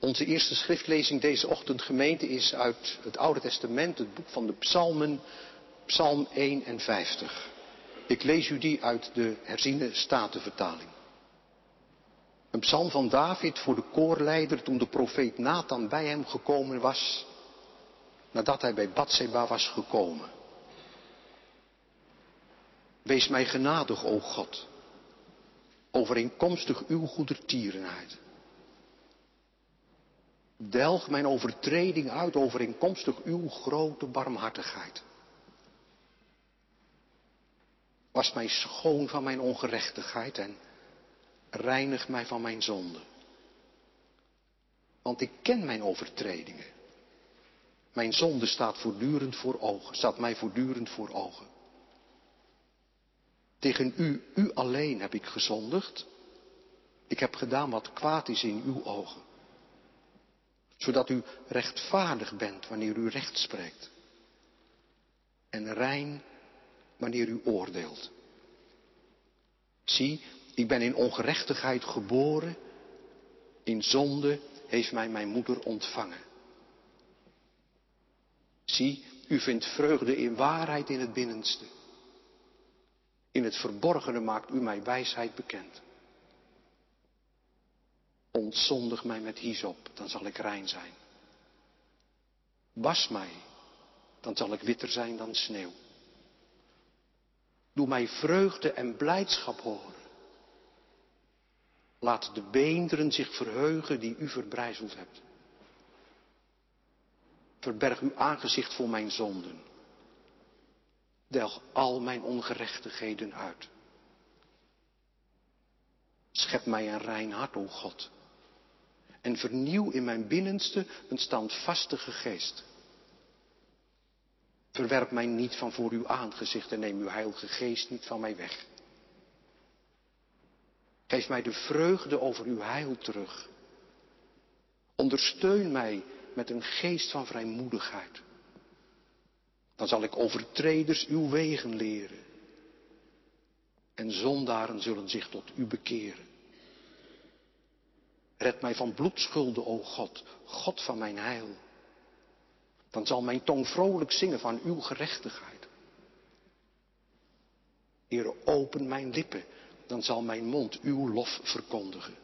Onze eerste schriftlezing deze ochtend gemeente is uit het Oude Testament, het boek van de Psalmen, Psalm 51. Ik lees u die uit de herziene statenvertaling. Een psalm van David voor de koorleider toen de profeet Nathan bij hem gekomen was, nadat hij bij Bathseba was gekomen. Wees mij genadig, o God, overeenkomstig uw goedertierenheid. Delg mijn overtreding uit overeenkomstig uw grote barmhartigheid. Was mij schoon van mijn ongerechtigheid en reinig mij van mijn zonde. Want ik ken mijn overtredingen. Mijn zonde staat voortdurend voor ogen, staat mij voortdurend voor ogen. Tegen u, u alleen heb ik gezondigd. Ik heb gedaan wat kwaad is in uw ogen. Zodat u rechtvaardig bent wanneer u recht spreekt. En rein wanneer u oordeelt. Zie, ik ben in ongerechtigheid geboren. In zonde heeft mij mijn moeder ontvangen. Zie, u vindt vreugde in waarheid in het binnenste. In het verborgene maakt u mij wijsheid bekend. Ontzondig mij met hyssop, dan zal ik rein zijn. Was mij, dan zal ik witter zijn dan sneeuw. Doe mij vreugde en blijdschap horen. Laat de beenderen zich verheugen die u verbrijzeld hebt. Verberg uw aangezicht voor mijn zonden. Delg al mijn ongerechtigheden uit. Schep mij een rein hart, o God. En vernieuw in mijn binnenste een standvastige geest. Verwerp mij niet van voor uw aangezicht en neem uw heilige geest niet van mij weg. Geef mij de vreugde over uw heil terug. Ondersteun mij met een geest van vrijmoedigheid. Dan zal ik overtreders uw wegen leren. En zondaren zullen zich tot u bekeren. Red mij van bloedschulden, o God, God van mijn heil. Dan zal mijn tong vrolijk zingen van uw gerechtigheid. Heere, open mijn lippen, dan zal mijn mond uw lof verkondigen.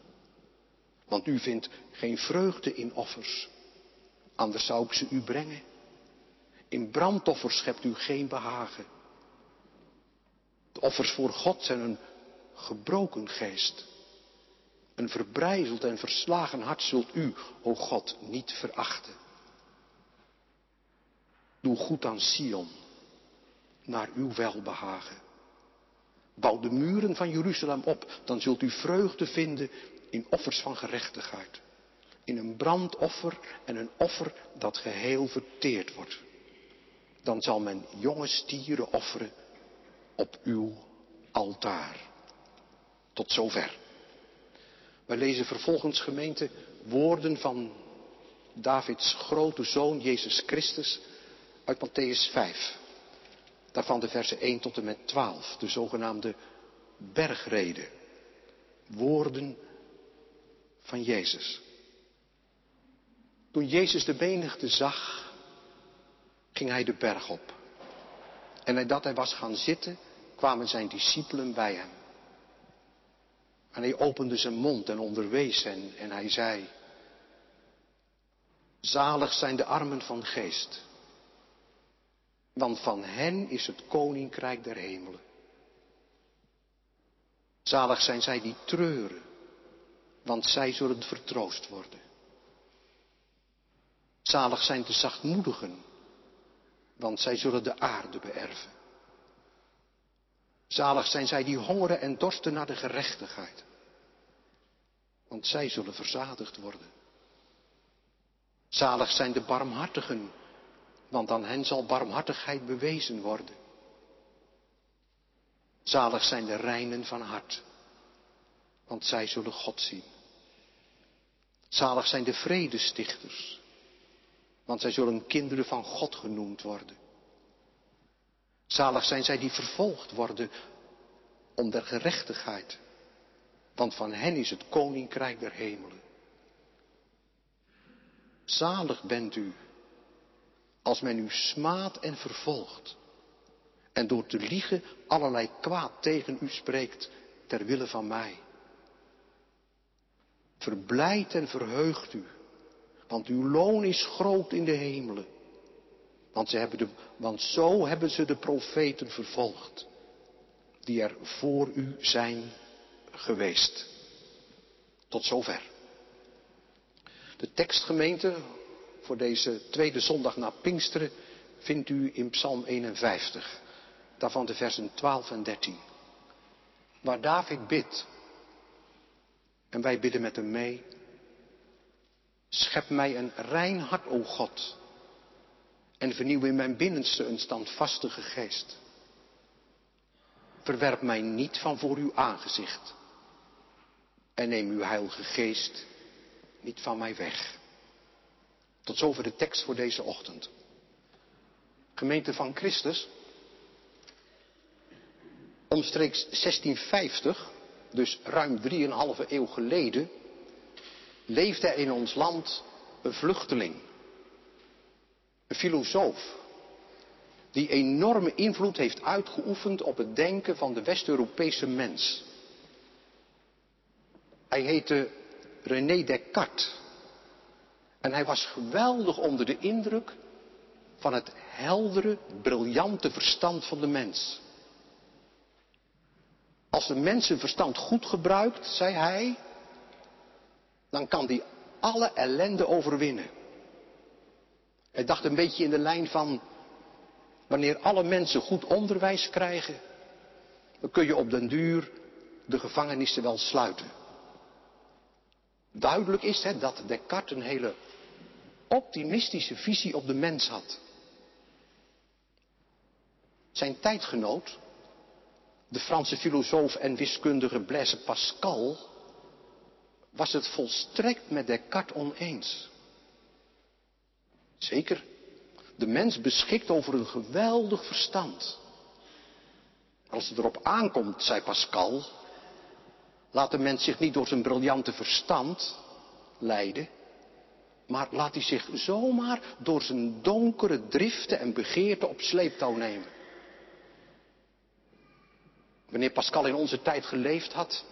Want u vindt geen vreugde in offers, anders zou ik ze u brengen. In brandoffers schept u geen behagen. De offers voor God zijn een gebroken geest. Een verbrijzeld en verslagen hart zult u, o God, niet verachten. Doe goed aan Sion, naar uw welbehagen. Bouw de muren van Jeruzalem op, dan zult u vreugde vinden in offers van gerechtigheid. In een brandoffer en een offer dat geheel verteerd wordt. Dan zal men jonge stieren offeren op uw altaar. Tot zover. Wij lezen vervolgens gemeente woorden van Davids grote zoon Jezus Christus uit Matthäus 5. Daarvan de versen 1 tot en met 12, de zogenaamde bergreden. Woorden van Jezus. Toen Jezus de menigte zag, ging hij de berg op. En nadat hij was gaan zitten, kwamen zijn discipelen bij hem. En hij opende zijn mond en onderwees hen en hij zei, Zalig zijn de armen van geest, want van hen is het koninkrijk der hemelen. Zalig zijn zij die treuren, want zij zullen vertroost worden. Zalig zijn de zachtmoedigen, want zij zullen de aarde beërven. Zalig zijn zij die hongeren en dorsten naar de gerechtigheid, want zij zullen verzadigd worden. Zalig zijn de barmhartigen, want aan hen zal barmhartigheid bewezen worden. Zalig zijn de reinen van hart, want zij zullen God zien. Zalig zijn de vredestichters, want zij zullen kinderen van God genoemd worden. Zalig zijn zij die vervolgd worden om der gerechtigheid, want van hen is het koninkrijk der hemelen. Zalig bent u als men u smaadt en vervolgt en door te liegen allerlei kwaad tegen u spreekt ter wille van mij. Verblijd en verheugt u, want uw loon is groot in de hemelen. Want, ze hebben de, want zo hebben ze de profeten vervolgd, die er voor u zijn geweest. Tot zover. De tekstgemeente voor deze tweede zondag na Pinksteren vindt u in Psalm 51. Daarvan de versen 12 en 13. Waar David bidt. En wij bidden met hem mee. Schep mij een rein hart, o God. En vernieuw in mijn binnenste een standvastige geest. Verwerp mij niet van voor uw aangezicht. En neem uw heilige geest niet van mij weg. Tot zover de tekst voor deze ochtend. Gemeente van Christus. Omstreeks 1650, dus ruim 3,5 eeuw geleden, leefde er in ons land een vluchteling. Filosoof. Die enorme invloed heeft uitgeoefend op het denken van de West-Europese mens. Hij heette René Descartes. En hij was geweldig onder de indruk van het heldere, briljante verstand van de mens. Als de mens zijn verstand goed gebruikt, zei hij, dan kan die alle ellende overwinnen. Hij dacht een beetje in de lijn van, wanneer alle mensen goed onderwijs krijgen, dan kun je op den duur de gevangenissen wel sluiten. Duidelijk is dat Descartes een hele optimistische visie op de mens had. Zijn tijdgenoot, de Franse filosoof en wiskundige Blaise Pascal, was het volstrekt met Descartes oneens. Zeker, de mens beschikt over een geweldig verstand. Als het erop aankomt, zei Pascal, laat de mens zich niet door zijn briljante verstand leiden, maar laat hij zich zomaar door zijn donkere driften en begeerten op sleeptouw nemen. Wanneer Pascal in onze tijd geleefd had,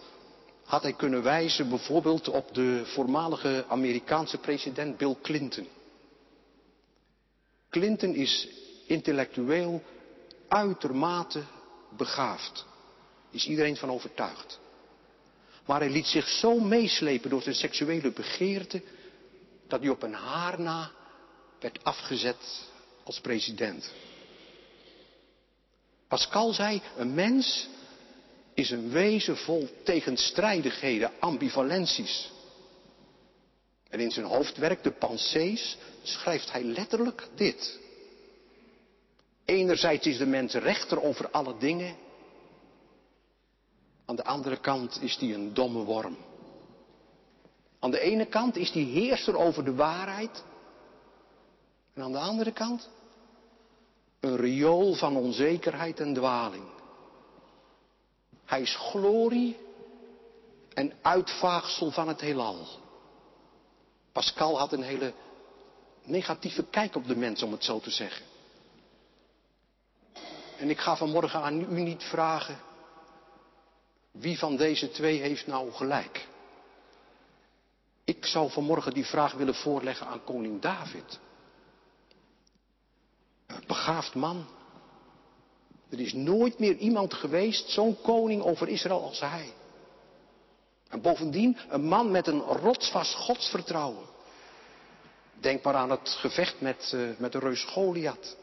had hij kunnen wijzen bijvoorbeeld op de voormalige Amerikaanse president Bill Clinton. Clinton is intellectueel uitermate begaafd. Is iedereen van overtuigd. Maar hij liet zich zo meeslepen door zijn seksuele begeerte dat hij op een haar na werd afgezet als president. Pascal zei, een mens is een wezen vol tegenstrijdigheden, ambivalenties. En in zijn hoofdwerk, de Pensées, schrijft hij letterlijk dit. Enerzijds is de mens rechter over alle dingen. Aan de andere kant is hij een domme worm. Aan de ene kant is hij heerser over de waarheid. En aan de andere kant een riool van onzekerheid en dwaling. Hij is glorie en uitvaagsel van het heelal. Pascal had een hele negatieve kijk op de mens, om het zo te zeggen. En ik ga vanmorgen aan u niet vragen wie van deze twee heeft nou gelijk. Ik zou vanmorgen die vraag willen voorleggen aan koning David. Een begaafd man. Er is nooit meer iemand geweest, zo'n koning over Israël als hij. En bovendien een man met een rotsvast godsvertrouwen. Denk maar aan het gevecht met, uh, met de reus Goliath.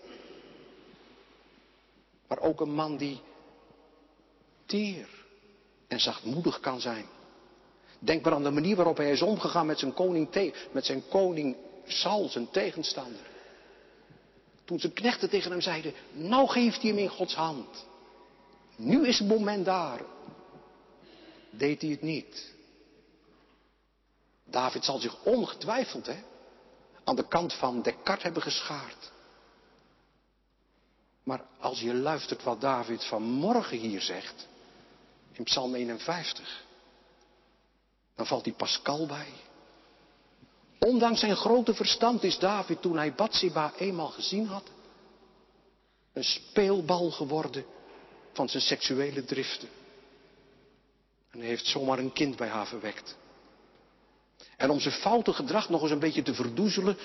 Maar ook een man die teer en zachtmoedig kan zijn. Denk maar aan de manier waarop hij is omgegaan met zijn koning, met zijn koning zijn tegenstander. Toen zijn knechten tegen hem zeiden, nou geeft hij hem in Gods hand. Nu is het moment daar. Deed hij het niet. David zal zich ongetwijfeld hè, aan de kant van Descartes hebben geschaard. Maar als je luistert wat David vanmorgen hier zegt, in Psalm 51, dan valt die Pascal bij. Ondanks zijn grote verstand is David, toen hij Bathsheba eenmaal gezien had, een speelbal geworden van zijn seksuele driften. En heeft zomaar een kind bij haar verwekt. En om zijn foute gedrag nog eens een beetje te verdoezelen,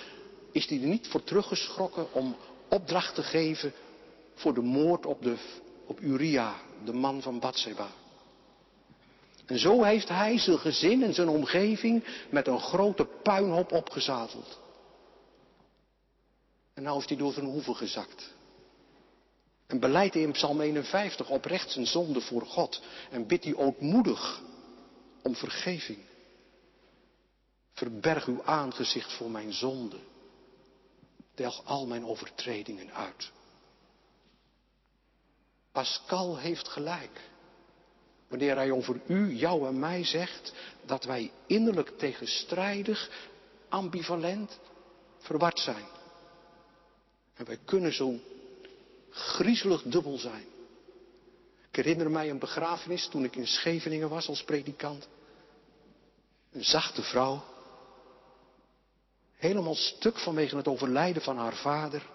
is hij er niet voor teruggeschrokken om opdracht te geven voor de moord op, de, op Uria, de man van Bathsheba. En zo heeft hij zijn gezin en zijn omgeving met een grote puinhoop opgezadeld. En nou is hij door zijn hoeven gezakt. En beleidt hij in Psalm 51 oprecht zijn zonde voor God. En bidt hij ootmoedig om vergeving. Verberg uw aangezicht voor mijn zonde. Delg al mijn overtredingen uit. Pascal heeft gelijk. Wanneer hij over u, jou en mij zegt dat wij innerlijk tegenstrijdig, ambivalent, verward zijn. En wij kunnen zo griezelig dubbel zijn. Ik herinner mij een begrafenis toen ik in Scheveningen was als predikant. Een zachte vrouw. Helemaal stuk vanwege het overlijden van haar vader.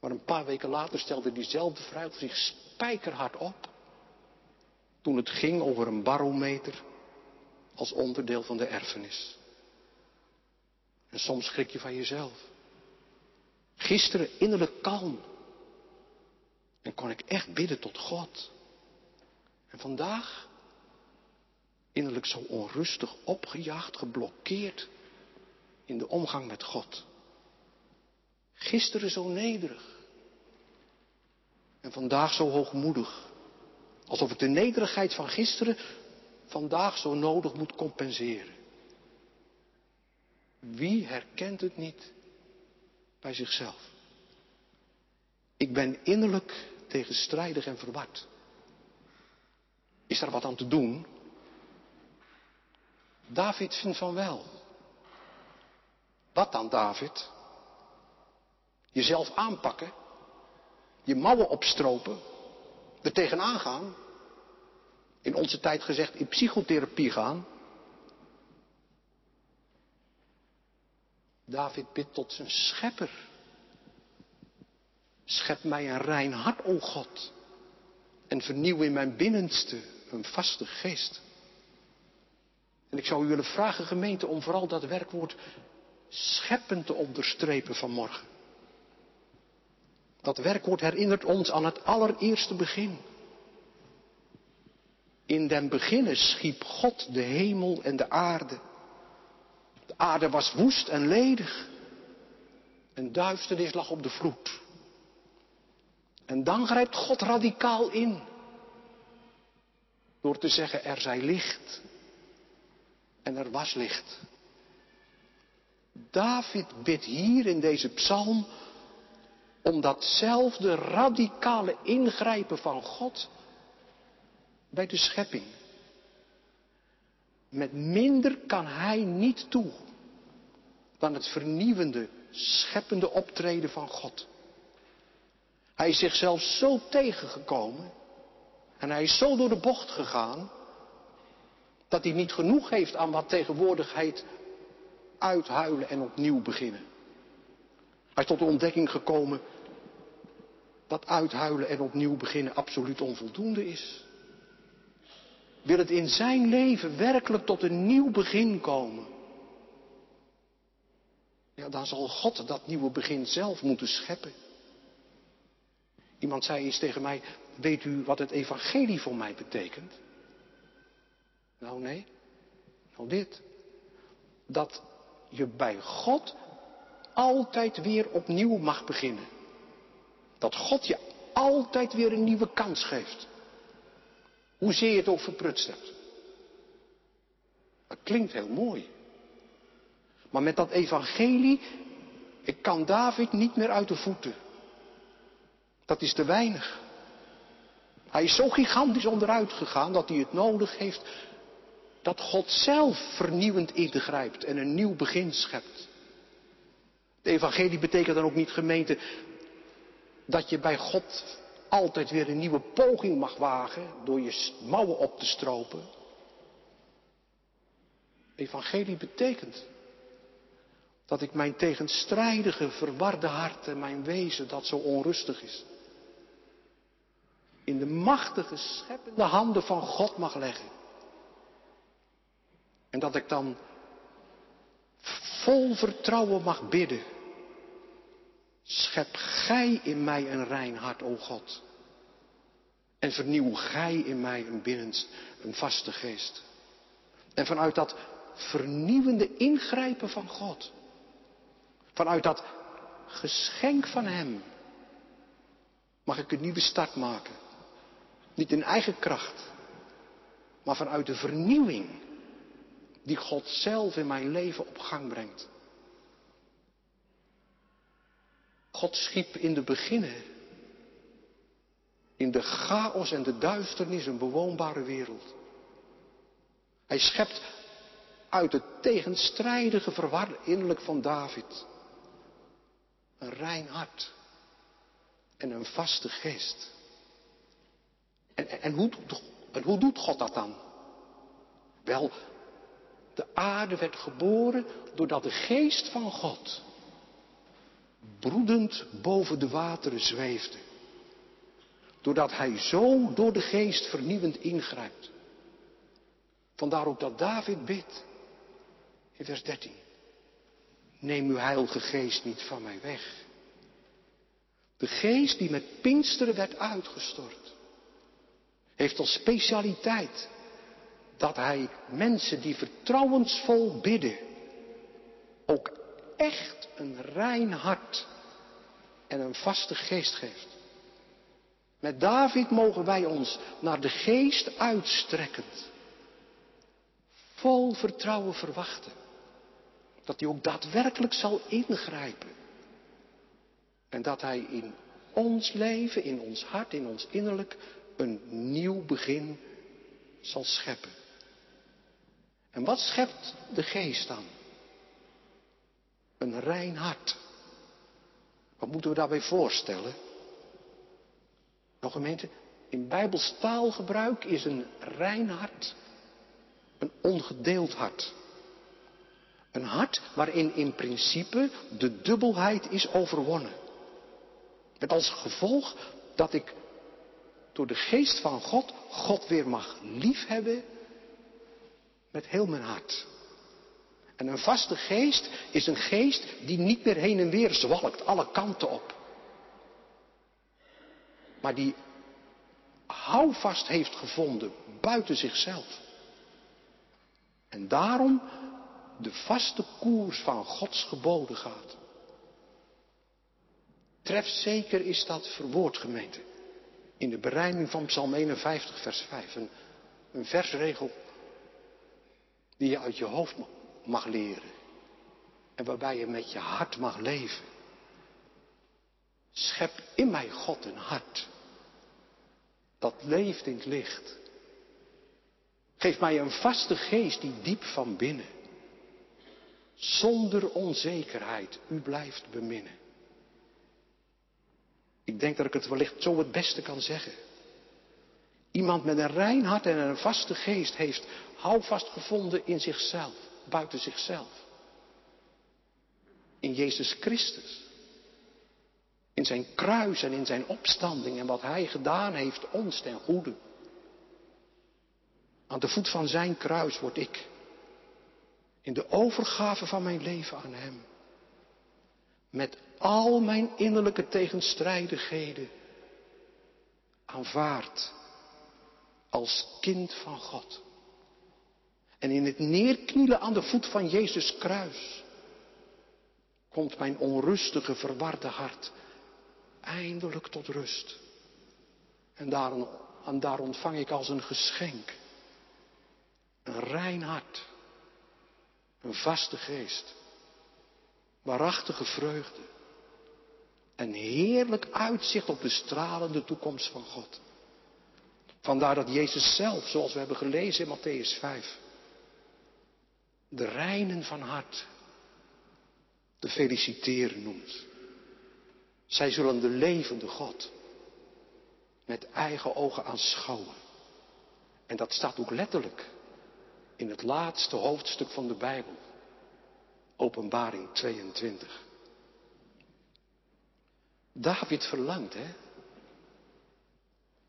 Maar een paar weken later stelde diezelfde vrouw zich spijkerhard op. Toen het ging over een barometer als onderdeel van de erfenis. En soms schrik je van jezelf. Gisteren innerlijk kalm. En kon ik echt bidden tot God. En vandaag innerlijk zo onrustig opgejaagd, geblokkeerd in de omgang met God. Gisteren zo nederig. En vandaag zo hoogmoedig. Alsof ik de nederigheid van gisteren vandaag zo nodig moet compenseren. Wie herkent het niet bij zichzelf? Ik ben innerlijk tegenstrijdig en verward. Is daar wat aan te doen? David vindt van wel. Wat dan, David? Jezelf aanpakken, je mouwen opstropen, er tegenaan gaan. In onze tijd gezegd in psychotherapie gaan. David bidt tot zijn schepper. Schep mij een rein hart, o God. En vernieuw in mijn binnenste een vaste geest. En ik zou u willen vragen, gemeente, om vooral dat werkwoord scheppen te onderstrepen vanmorgen. Dat werkwoord herinnert ons aan het allereerste begin. In den beginnen schiep God de hemel en de aarde. De aarde was woest en ledig. En duisternis lag op de vloed. En dan grijpt God radicaal in. Door te zeggen, er zij licht. En er was licht. David bidt hier in deze psalm om datzelfde radicale ingrijpen van God bij de schepping. Met minder kan hij niet toe dan het vernieuwende, scheppende optreden van God. Hij is zichzelf zo tegengekomen en hij is zo door de bocht gegaan dat hij niet genoeg heeft aan wat tegenwoordigheid uithuilen en opnieuw beginnen. Hij is tot de ontdekking gekomen dat uithuilen en opnieuw beginnen absoluut onvoldoende is. Wil het in zijn leven werkelijk tot een nieuw begin komen? Ja, dan zal God dat nieuwe begin zelf moeten scheppen. Iemand zei eens tegen mij, weet u wat het evangelie voor mij betekent? Nou nee, nou dit. Dat je bij God altijd weer opnieuw mag beginnen. Dat God je altijd weer een nieuwe kans geeft. Hoezeer je het ook verprutst hebt. Dat klinkt heel mooi. Maar met dat evangelie, ik kan David niet meer uit de voeten. Dat is te weinig. Hij is zo gigantisch onderuit gegaan dat hij het nodig heeft dat God zelf vernieuwend ingrijpt en een nieuw begin schept. De evangelie betekent dan ook niet gemeente dat je bij God altijd weer een nieuwe poging mag wagen door je mouwen op te stropen. Evangelie betekent dat ik mijn tegenstrijdige, verwarde hart en mijn wezen dat zo onrustig is, in de machtige, scheppende handen van God mag leggen. En dat ik dan vol vertrouwen mag bidden. Schep gij in mij een rein hart, o God. En vernieuw gij in mij een binnenst, een vaste geest. En vanuit dat vernieuwende ingrijpen van God. Vanuit dat geschenk van Hem. Mag ik een nieuwe start maken. Niet in eigen kracht. Maar vanuit de vernieuwing die God zelf in mijn leven op gang brengt. God schiep in de beginnen, in de chaos en de duisternis, een bewoonbare wereld. Hij schept uit het tegenstrijdige verwarde innerlijk van David een rein hart en een vaste geest. En, en, hoe, en hoe doet God dat dan? Wel, de aarde werd geboren doordat de geest van God broedend boven de wateren zweefde. Doordat hij zo door de geest vernieuwend ingrijpt. Vandaar ook dat David bidt in vers 13. Neem uw heilige geest niet van mij weg. De geest die met Pinksteren werd uitgestort, heeft als specialiteit dat hij mensen die vertrouwensvol bidden, een rein hart en een vaste geest geeft. Met David mogen wij ons naar de geest uitstrekkend, vol vertrouwen verwachten. Dat hij ook daadwerkelijk zal ingrijpen. En dat hij in ons leven, in ons hart, in ons innerlijk een nieuw begin zal scheppen. En wat schept de geest dan? Een rein hart. Wat moeten we daarbij voorstellen? Nou gemeente, in Bijbels taalgebruik is een rein hart een ongedeeld hart. Een hart waarin in principe de dubbelheid is overwonnen. Met als gevolg dat ik door de geest van God God weer mag liefhebben met heel mijn hart. En een vaste geest is een geest die niet meer heen en weer zwalkt, alle kanten op. Maar die houvast heeft gevonden buiten zichzelf. En daarom de vaste koers van Gods geboden gaat. Tref zeker is dat verwoord gemeente. In de bereiding van Psalm 51, vers 5. Een, een versregel die je uit je hoofd mag leren. En waarbij je met je hart mag leven. Schep in mij God een hart. Dat leeft in het licht. Geef mij een vaste geest die diep van binnen, zonder onzekerheid, u blijft beminnen. Ik denk dat ik het wellicht zo het beste kan zeggen. Iemand met een rein hart en een vaste geest heeft houvast gevonden in zichzelf, buiten zichzelf. In Jezus Christus. In zijn kruis en in zijn opstanding en wat hij gedaan heeft ons ten goede. Aan de voet van zijn kruis word ik in de overgave van mijn leven aan hem. Met al mijn innerlijke tegenstrijdigheden aanvaard als kind van God. En in het neerknielen aan de voet van Jezus kruis komt mijn onrustige, verwarde hart eindelijk tot rust. En daar, en ontvang ik als een geschenk een rein hart, een vaste geest, waarachtige vreugde en heerlijk uitzicht op de stralende toekomst van God. Vandaar dat Jezus zelf, zoals we hebben gelezen in Matthäus 5, de reinen van hart te feliciteren noemt. Zij zullen de levende God met eigen ogen aanschouwen. En dat staat ook letterlijk in het laatste hoofdstuk van de Bijbel, Openbaring 22. David verlangt, hè?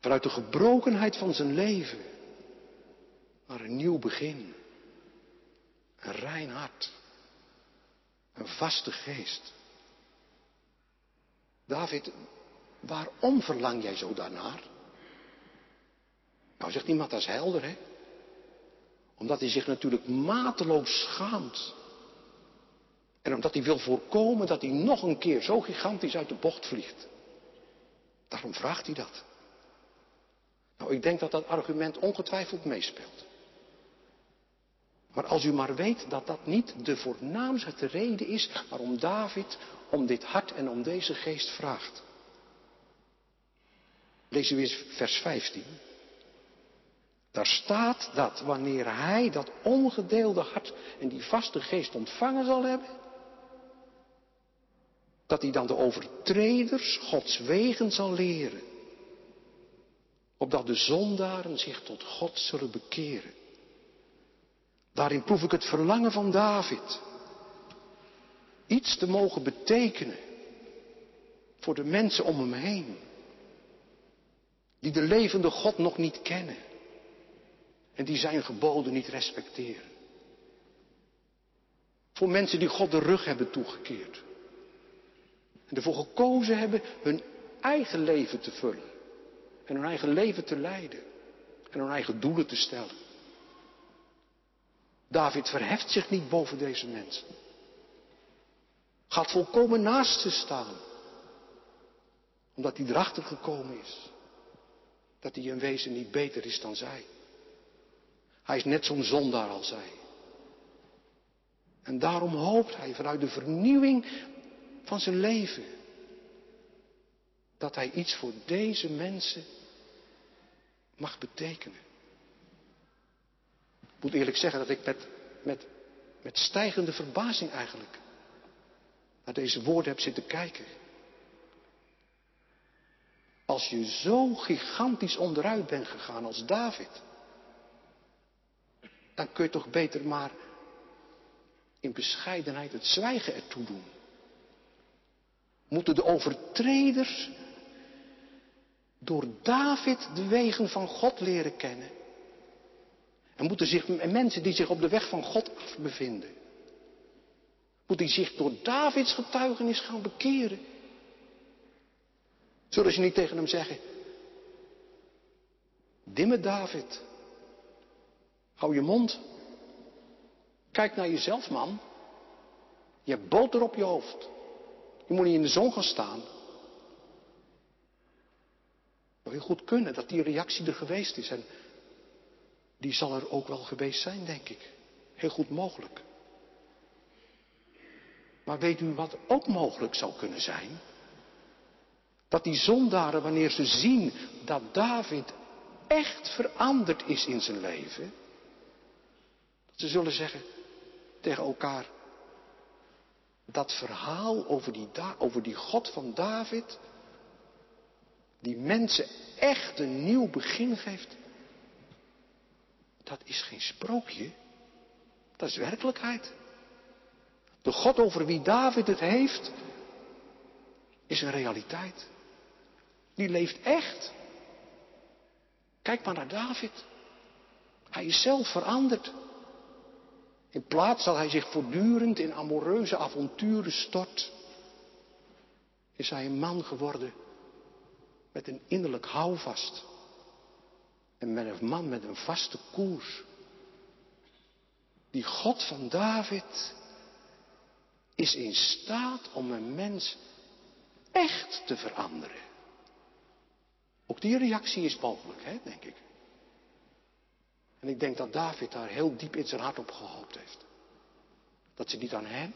Vanuit de gebrokenheid van zijn leven naar een nieuw begin. Een rein hart. Een vaste geest. David, waarom verlang jij zo daarnaar? Nou zegt iemand, dat is helder hè. Omdat hij zich natuurlijk mateloos schaamt. En omdat hij wil voorkomen dat hij nog een keer zo gigantisch uit de bocht vliegt. Daarom vraagt hij dat. Nou, ik denk dat dat argument ongetwijfeld meespeelt. Maar als u maar weet dat dat niet de voornaamste reden is waarom David om dit hart en om deze geest vraagt. Lees u eens vers 15. Daar staat dat wanneer hij dat ongedeelde hart en die vaste geest ontvangen zal hebben, dat hij dan de overtreders Gods wegen zal leren, opdat de zondaren zich tot God zullen bekeren. Daarin proef ik het verlangen van David. Iets te mogen betekenen voor de mensen om hem heen. Die de levende God nog niet kennen. En die zijn geboden niet respecteren. Voor mensen die God de rug hebben toegekeerd. En ervoor gekozen hebben hun eigen leven te vullen. En hun eigen leven te leiden. En hun eigen doelen te stellen. David verheft zich niet boven deze mensen. Gaat volkomen naast ze staan. Omdat hij erachter gekomen is. Dat hij in wezen niet beter is dan zij. Hij is net zo'n zondaar als zij. En daarom hoopt hij vanuit de vernieuwing van zijn leven. Dat hij iets voor deze mensen mag betekenen. Ik moet eerlijk zeggen dat ik met, met, met stijgende verbazing eigenlijk naar deze woorden heb zitten kijken. Als je zo gigantisch onderuit bent gegaan als David, dan kun je toch beter maar in bescheidenheid het zwijgen ertoe doen. Moeten de overtreders door David de wegen van God leren kennen? En moeten zich mensen die zich op de weg van God af bevinden, moet die zich door Davids getuigenis gaan bekeren? Zullen ze niet tegen hem zeggen, dimme David, hou je mond, kijk naar jezelf man, je hebt boter op je hoofd, je moet niet in de zon gaan staan. Maar heel goed kunnen dat die reactie er geweest is en die zal er ook wel geweest zijn, denk ik. Heel goed mogelijk. Maar weet u wat ook mogelijk zou kunnen zijn? Dat die zondaren, wanneer ze zien dat David echt veranderd is in zijn leven, dat ze zullen zeggen tegen elkaar, dat verhaal over die, over die God van David, die mensen echt een nieuw begin geeft, dat is geen sprookje, dat is werkelijkheid. De God over wie David het heeft, is een realiteit. Die leeft echt. Kijk maar naar David. Hij is zelf veranderd. In plaats dat hij zich voortdurend in amoureuze avonturen stort, is hij een man geworden met een innerlijk houvast. En met een man met een vaste koers. Die God van David is in staat om een mens echt te veranderen. Ook die reactie is mogelijk, hè, denk ik. En ik denk dat David daar heel diep in zijn hart op gehoopt heeft. Dat ze niet aan hem,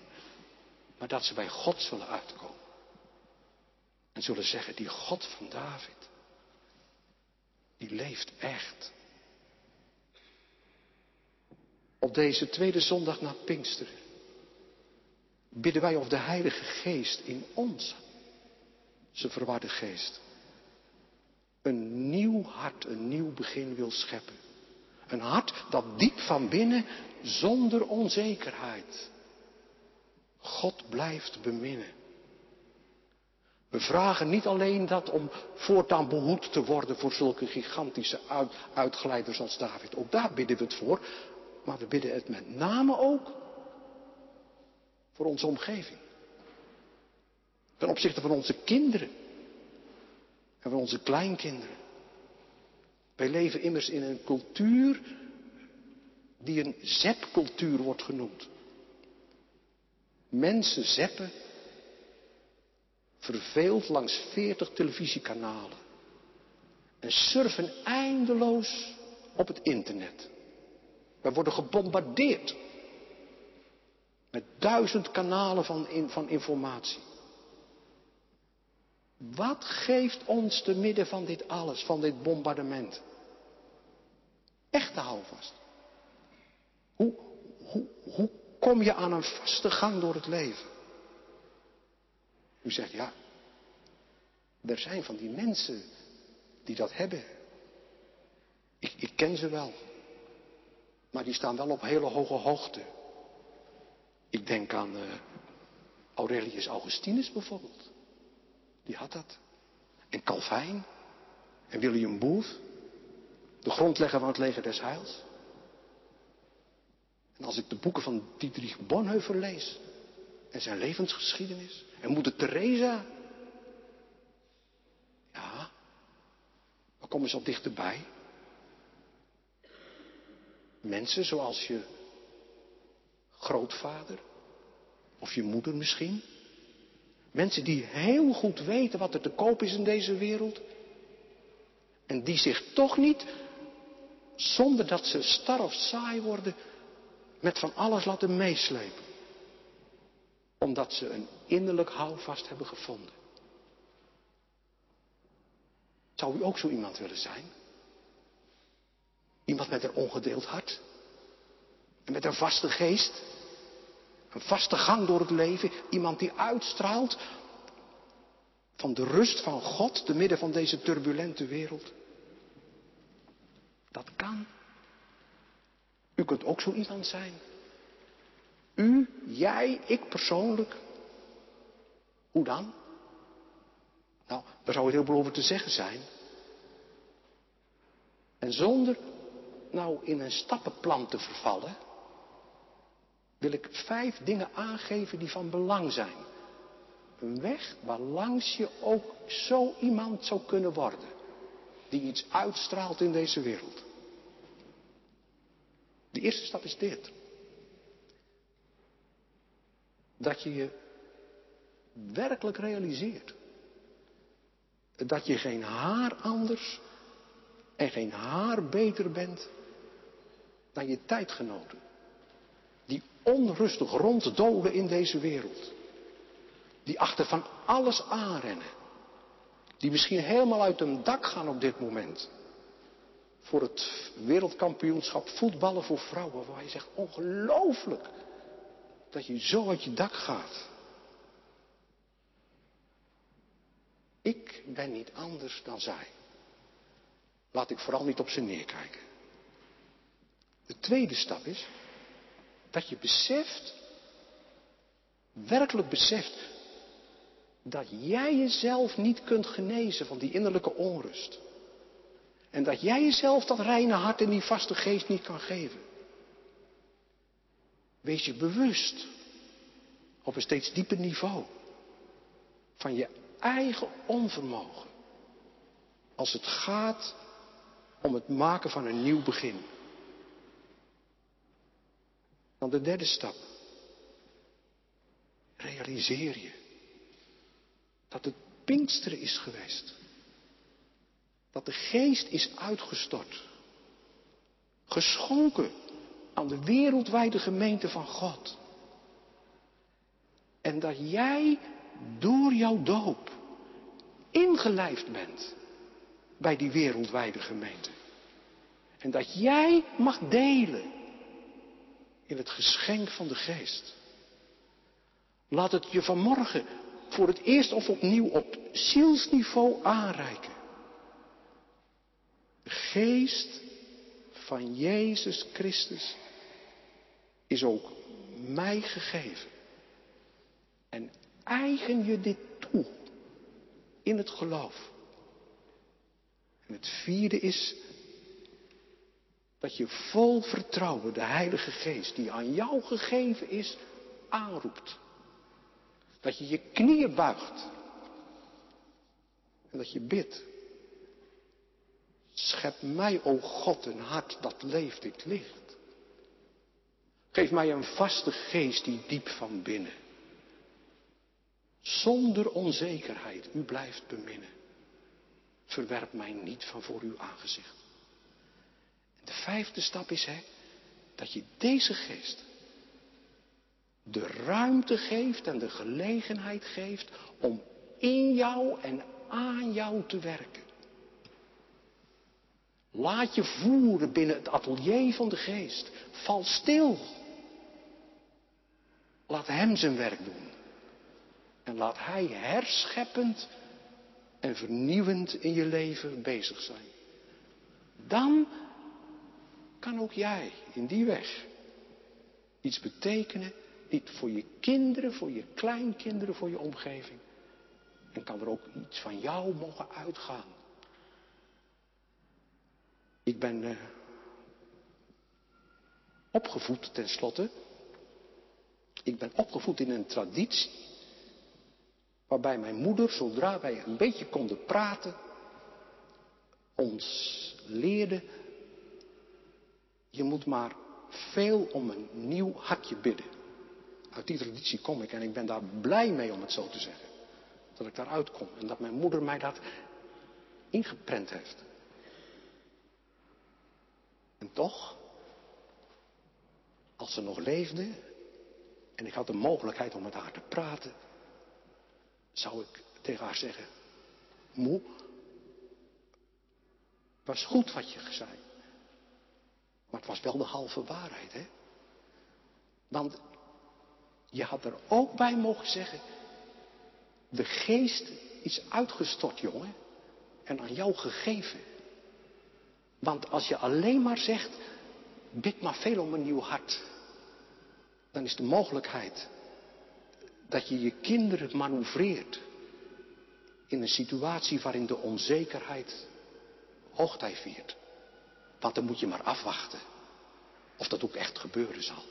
maar dat ze bij God zullen uitkomen. En zullen zeggen, die God van David, die leeft echt. Op deze tweede zondag na Pinksteren bidden wij of de Heilige Geest in ons, zijn verwarde geest, een nieuw hart, een nieuw begin wil scheppen. Een hart dat diep van binnen, zonder onzekerheid, God blijft beminnen. We vragen niet alleen dat om voortaan behoed te worden voor zulke gigantische uitglijders als David. Ook daar bidden we het voor. Maar we bidden het met name ook voor onze omgeving. Ten opzichte van onze kinderen. En van onze kleinkinderen. Wij leven immers in een cultuur die een zepcultuur wordt genoemd. Mensen zeppen verveeld langs veertig televisiekanalen en surfen eindeloos op het internet. We worden gebombardeerd met duizend kanalen van, van informatie. Wat geeft ons te midden van dit alles, van dit bombardement? Echte houvast. Hoe, hoe, hoe kom je aan een vaste gang door het leven? U zegt ja, er zijn van die mensen die dat hebben. Ik, ik ken ze wel. Maar die staan wel op hele hoge hoogte. Ik denk aan uh, Aurelius Augustinus bijvoorbeeld. Die had dat. En Calvijn. En William Booth. De grondlegger van het leger des heils. En als ik de boeken van Dietrich Bonhoeffer lees. En zijn levensgeschiedenis. En moeder Teresa. Ja. Dan komen ze al dichterbij. Mensen zoals je grootvader. Of je moeder misschien. Mensen die heel goed weten wat er te koop is in deze wereld. En die zich toch niet, zonder dat ze star of saai worden, met van alles laten meeslepen. Omdat ze een innerlijk houvast hebben gevonden. Zou u ook zo iemand willen zijn? Iemand met een ongedeeld hart. En met een vaste geest. Een vaste gang door het leven. Iemand die uitstraalt van de rust van God te midden van deze turbulente wereld. Dat kan. U kunt ook zo iemand zijn. U, jij, ik persoonlijk. Hoe dan? Nou, daar zou het heel veel over te zeggen zijn. En zonder nou in een stappenplan te vervallen, wil ik vijf dingen aangeven die van belang zijn. Een weg waarlangs je ook zo iemand zou kunnen worden. Die iets uitstraalt in deze wereld. De eerste stap is dit. Dat je je werkelijk realiseert. Dat je geen haar anders en geen haar beter bent dan je tijdgenoten. Die onrustig ronddolen in deze wereld. Die achter van alles aanrennen. Die misschien helemaal uit hun dak gaan op dit moment. Voor het wereldkampioenschap voetballen voor vrouwen. Waar je zegt, ongelooflijk. Dat je zo uit je dak gaat. Ik ben niet anders dan zij. Laat ik vooral niet op ze neerkijken. De tweede stap is dat je beseft, werkelijk beseft, dat jij jezelf niet kunt genezen van die innerlijke onrust. En dat jij jezelf dat reine hart en die vaste geest niet kan geven. Wees je bewust, op een steeds dieper niveau, van je eigen onvermogen. Als het gaat om het maken van een nieuw begin. Dan de derde stap. Realiseer je dat het Pinksteren is geweest. Dat de geest is uitgestort. Geschonken aan de wereldwijde gemeente van God. En dat jij door jouw doop ingelijfd bent bij die wereldwijde gemeente. En dat jij mag delen in het geschenk van de geest. Laat het je vanmorgen voor het eerst of opnieuw op zielsniveau aanreiken. De geest van Jezus Christus is ook mij gegeven. En eigen je dit toe in het geloof. En het vierde is dat je vol vertrouwen de Heilige Geest die aan jou gegeven is, aanroept. Dat je je knieën buigt. En dat je bidt. Schep mij, o God, een hart dat leeft dit licht. Geef mij een vaste geest die diep van binnen. Zonder onzekerheid u blijft beminnen. Verwerp mij niet van voor uw aangezicht. De vijfde stap is hè, dat je deze geest de ruimte geeft en de gelegenheid geeft om in jou en aan jou te werken. Laat je voeren binnen het atelier van de geest. Val stil. Laat Hem zijn werk doen. En laat Hij herscheppend en vernieuwend in je leven bezig zijn. Dan kan ook jij in die weg iets betekenen, niet voor je kinderen, voor je kleinkinderen, voor je omgeving. En kan er ook iets van jou mogen uitgaan. Ik ben uh, opgevoed tenslotte. Ik ben opgevoed in een traditie waarbij mijn moeder, zodra wij een beetje konden praten, ons leerde je moet maar veel om een nieuw hartje bidden. Uit die traditie kom ik en ik ben daar blij mee om het zo te zeggen. Dat ik daaruit kom en dat mijn moeder mij dat ingeprent heeft. En toch, als ze nog leefde en ik had de mogelijkheid om met haar te praten, zou ik tegen haar zeggen: Moe, was goed wat je zei. Maar het was wel de halve waarheid, hè? Want je had er ook bij mogen zeggen, de geest is uitgestort, jongen, en aan jou gegeven. Want als je alleen maar zegt, bid maar veel om een nieuw hart, dan is de mogelijkheid dat je je kinderen manoeuvreert in een situatie waarin de onzekerheid hoogtij viert. Want dan moet je maar afwachten of dat ook echt gebeuren zal.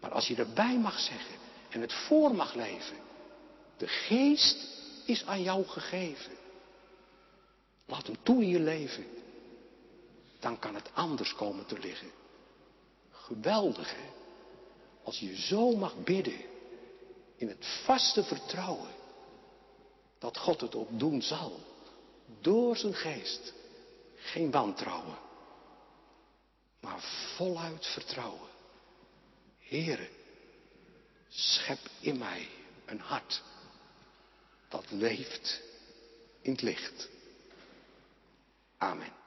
Maar als je erbij mag zeggen en het voor mag leven, de geest is aan jou gegeven. Laat hem toe in je leven. Dan kan het anders komen te liggen. Geweldig hè. Als je zo mag bidden in het vaste vertrouwen dat God het ook doen zal. Door zijn geest. Geen wantrouwen maar voluit vertrouwen. Heere, schep in mij een hart dat leeft in het licht. Amen.